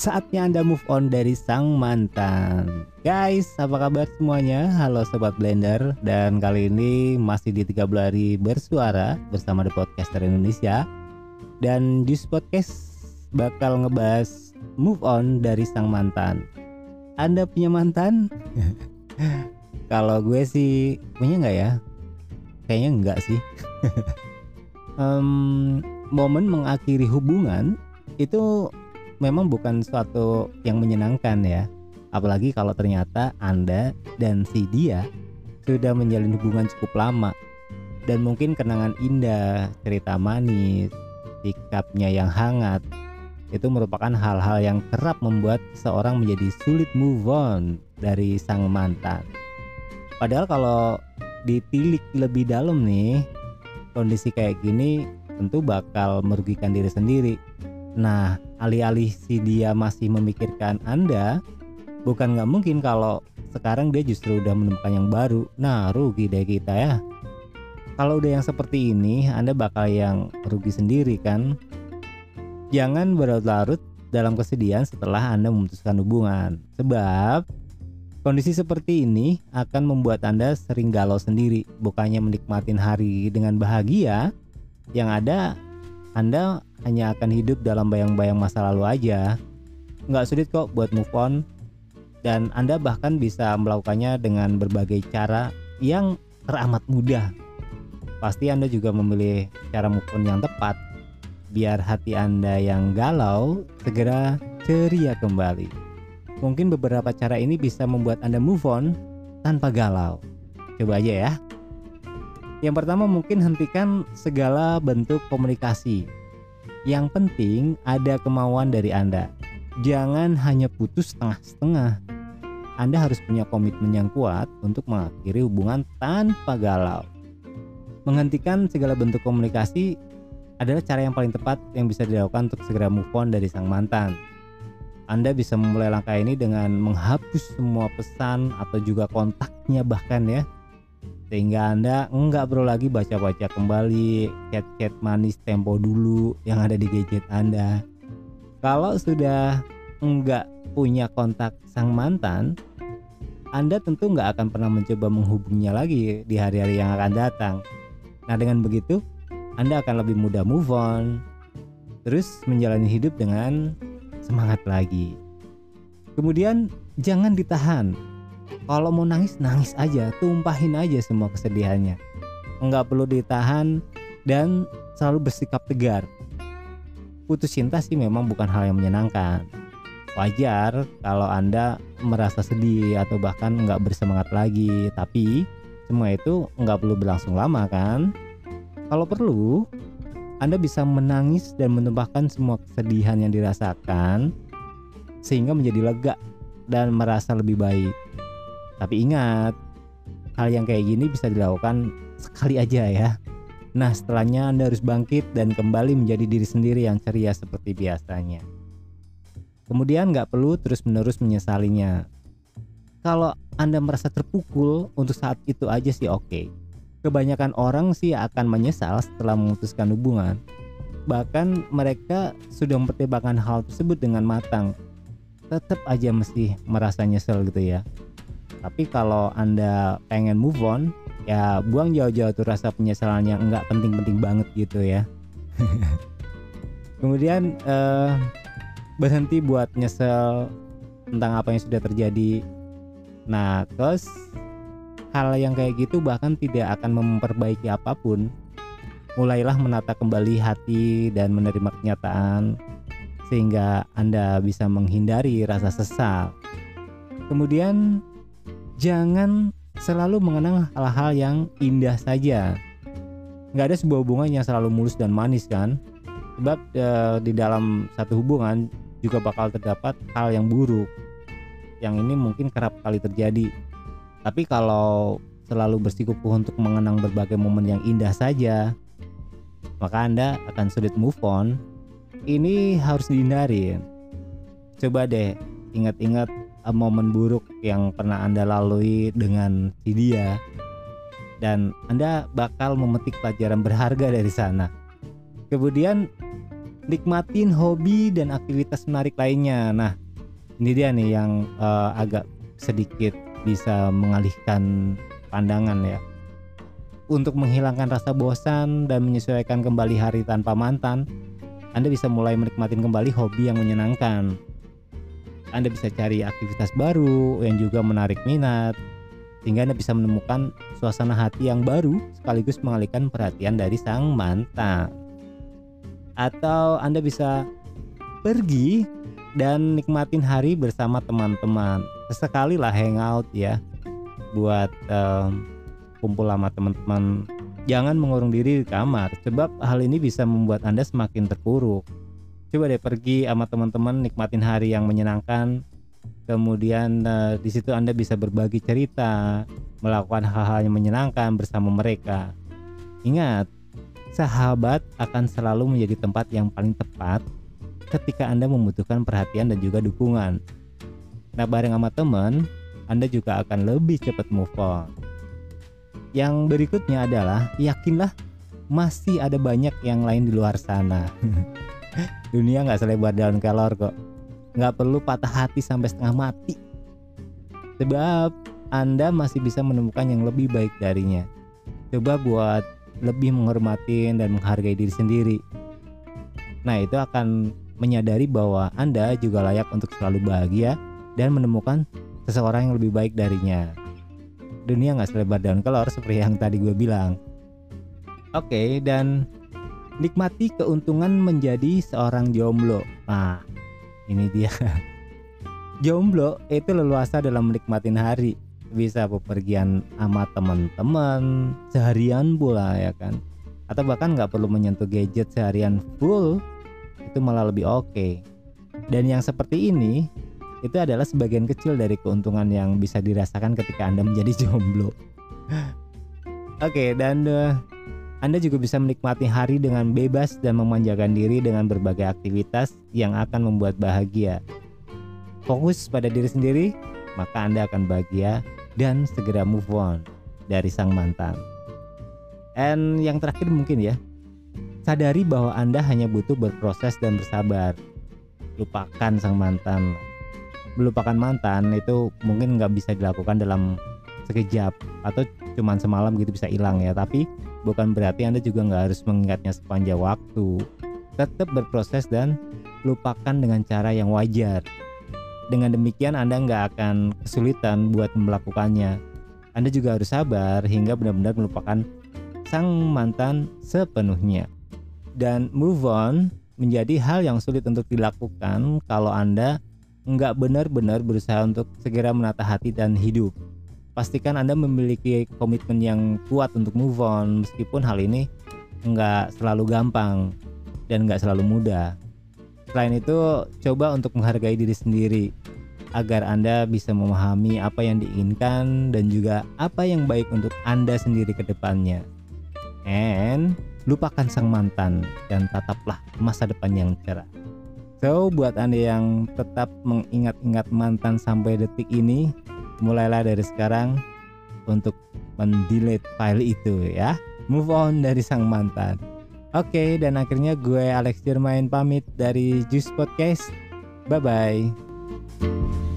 Saatnya Anda move on dari sang mantan. Guys, apa kabar semuanya? Halo Sobat Blender Dan kali ini masih di 30 hari bersuara bersama The Podcaster Indonesia Dan Juice Podcast bakal ngebahas move on dari sang mantan Anda punya mantan? Kalau gue sih punya nggak ya? Kayaknya enggak sih um, Momen mengakhiri hubungan itu memang bukan suatu yang menyenangkan ya. Apalagi kalau ternyata Anda dan si dia sudah menjalin hubungan cukup lama dan mungkin kenangan indah, cerita manis, sikapnya yang hangat itu merupakan hal-hal yang kerap membuat seorang menjadi sulit move on dari sang mantan. Padahal kalau ditilik lebih dalam nih, kondisi kayak gini tentu bakal merugikan diri sendiri Nah, alih-alih si dia masih memikirkan Anda, bukan nggak mungkin kalau sekarang dia justru udah menemukan yang baru. Nah, rugi deh kita ya. Kalau udah yang seperti ini, Anda bakal yang rugi sendiri kan? Jangan berlarut-larut dalam kesedihan setelah Anda memutuskan hubungan. Sebab kondisi seperti ini akan membuat Anda sering galau sendiri, bukannya menikmati hari dengan bahagia. Yang ada Anda hanya akan hidup dalam bayang-bayang masa lalu aja. Nggak sulit kok buat move on, dan Anda bahkan bisa melakukannya dengan berbagai cara yang teramat mudah. Pasti Anda juga memilih cara move on yang tepat, biar hati Anda yang galau segera ceria kembali. Mungkin beberapa cara ini bisa membuat Anda move on tanpa galau. Coba aja ya. Yang pertama mungkin hentikan segala bentuk komunikasi yang penting ada kemauan dari Anda. Jangan hanya putus setengah-setengah. Anda harus punya komitmen yang kuat untuk mengakhiri hubungan tanpa galau. Menghentikan segala bentuk komunikasi adalah cara yang paling tepat yang bisa dilakukan untuk segera move on dari sang mantan. Anda bisa memulai langkah ini dengan menghapus semua pesan atau juga kontaknya bahkan ya sehingga Anda nggak perlu lagi baca-baca kembali chat-chat manis tempo dulu yang ada di gadget Anda. Kalau sudah nggak punya kontak sang mantan, Anda tentu nggak akan pernah mencoba menghubunginya lagi di hari-hari yang akan datang. Nah dengan begitu, Anda akan lebih mudah move on, terus menjalani hidup dengan semangat lagi. Kemudian jangan ditahan, kalau mau nangis nangis aja. Tumpahin aja semua kesedihannya. Nggak perlu ditahan dan selalu bersikap tegar. Putus cinta sih memang bukan hal yang menyenangkan. Wajar kalau anda merasa sedih atau bahkan nggak bersemangat lagi. Tapi semua itu nggak perlu berlangsung lama kan? Kalau perlu anda bisa menangis dan menumpahkan semua kesedihan yang dirasakan sehingga menjadi lega dan merasa lebih baik tapi ingat, hal yang kayak gini bisa dilakukan sekali aja ya. Nah setelahnya Anda harus bangkit dan kembali menjadi diri sendiri yang ceria seperti biasanya. Kemudian nggak perlu terus-menerus menyesalinya. Kalau Anda merasa terpukul untuk saat itu aja sih oke. Okay. Kebanyakan orang sih akan menyesal setelah memutuskan hubungan. Bahkan mereka sudah mempertimbangkan hal tersebut dengan matang. Tetap aja mesti merasa nyesel gitu ya. Tapi kalau Anda pengen move on, ya buang jauh-jauh tuh rasa penyesalan yang enggak penting-penting banget gitu ya. Kemudian eh, berhenti buat nyesel tentang apa yang sudah terjadi. Nah, terus hal yang kayak gitu bahkan tidak akan memperbaiki apa pun. Mulailah menata kembali hati dan menerima kenyataan sehingga Anda bisa menghindari rasa sesal. Kemudian jangan selalu mengenang hal-hal yang indah saja. Nggak ada sebuah hubungan yang selalu mulus dan manis kan? Sebab e, di dalam satu hubungan juga bakal terdapat hal yang buruk. Yang ini mungkin kerap kali terjadi. Tapi kalau selalu bersikukuh untuk mengenang berbagai momen yang indah saja, maka Anda akan sulit move on. Ini harus dihindari. Coba deh ingat-ingat uh, momen buruk yang pernah Anda lalui dengan si dia dan Anda bakal memetik pelajaran berharga dari sana. Kemudian nikmatin hobi dan aktivitas menarik lainnya. Nah, ini dia nih yang uh, agak sedikit bisa mengalihkan pandangan ya. Untuk menghilangkan rasa bosan dan menyesuaikan kembali hari tanpa mantan, Anda bisa mulai menikmati kembali hobi yang menyenangkan. Anda bisa cari aktivitas baru yang juga menarik minat, sehingga Anda bisa menemukan suasana hati yang baru sekaligus mengalihkan perhatian dari sang mantan. Atau Anda bisa pergi dan nikmatin hari bersama teman-teman. Sesekali lah hangout ya buat um, kumpul sama teman-teman jangan mengurung diri di kamar sebab hal ini bisa membuat anda semakin terpuruk coba deh pergi sama teman-teman nikmatin hari yang menyenangkan kemudian uh, di situ anda bisa berbagi cerita melakukan hal-hal yang menyenangkan bersama mereka ingat sahabat akan selalu menjadi tempat yang paling tepat ketika anda membutuhkan perhatian dan juga dukungan nah bareng sama teman anda juga akan lebih cepat move on. Yang berikutnya adalah yakinlah masih ada banyak yang lain di luar sana. Dunia nggak selebar daun kelor kok. Nggak perlu patah hati sampai setengah mati. Sebab Anda masih bisa menemukan yang lebih baik darinya. Coba buat lebih menghormati dan menghargai diri sendiri. Nah, itu akan menyadari bahwa Anda juga layak untuk selalu bahagia dan menemukan seseorang yang lebih baik darinya. Dunia nggak selebar daun kelor seperti yang tadi gue bilang. Oke, okay, dan nikmati keuntungan menjadi seorang jomblo. Nah, ini dia. jomblo itu leluasa dalam menikmati hari. Bisa bepergian sama teman-teman seharian pula ya kan. Atau bahkan nggak perlu menyentuh gadget seharian full. Itu malah lebih oke. Okay. Dan yang seperti ini itu adalah sebagian kecil dari keuntungan yang bisa dirasakan ketika Anda menjadi jomblo. Oke, okay, dan uh, Anda juga bisa menikmati hari dengan bebas dan memanjakan diri dengan berbagai aktivitas yang akan membuat bahagia. Fokus pada diri sendiri, maka Anda akan bahagia dan segera move on dari sang mantan. And yang terakhir mungkin ya, sadari bahwa Anda hanya butuh berproses dan bersabar. Lupakan sang mantan, melupakan mantan itu mungkin nggak bisa dilakukan dalam sekejap atau cuman semalam gitu bisa hilang ya tapi bukan berarti anda juga nggak harus mengingatnya sepanjang waktu. Tetap berproses dan lupakan dengan cara yang wajar. Dengan demikian anda nggak akan kesulitan buat melakukannya. Anda juga harus sabar hingga benar-benar melupakan sang mantan sepenuhnya. Dan move on menjadi hal yang sulit untuk dilakukan kalau anda nggak benar-benar berusaha untuk segera menata hati dan hidup. Pastikan Anda memiliki komitmen yang kuat untuk move on, meskipun hal ini nggak selalu gampang dan nggak selalu mudah. Selain itu, coba untuk menghargai diri sendiri agar Anda bisa memahami apa yang diinginkan dan juga apa yang baik untuk Anda sendiri ke depannya. And lupakan sang mantan dan tataplah masa depan yang cerah. So, buat Anda yang tetap mengingat-ingat mantan sampai detik ini, mulailah dari sekarang untuk mendelete file itu ya. Move on dari sang mantan. Oke, okay, dan akhirnya gue Alex Jermain pamit dari Juice Podcast. Bye bye.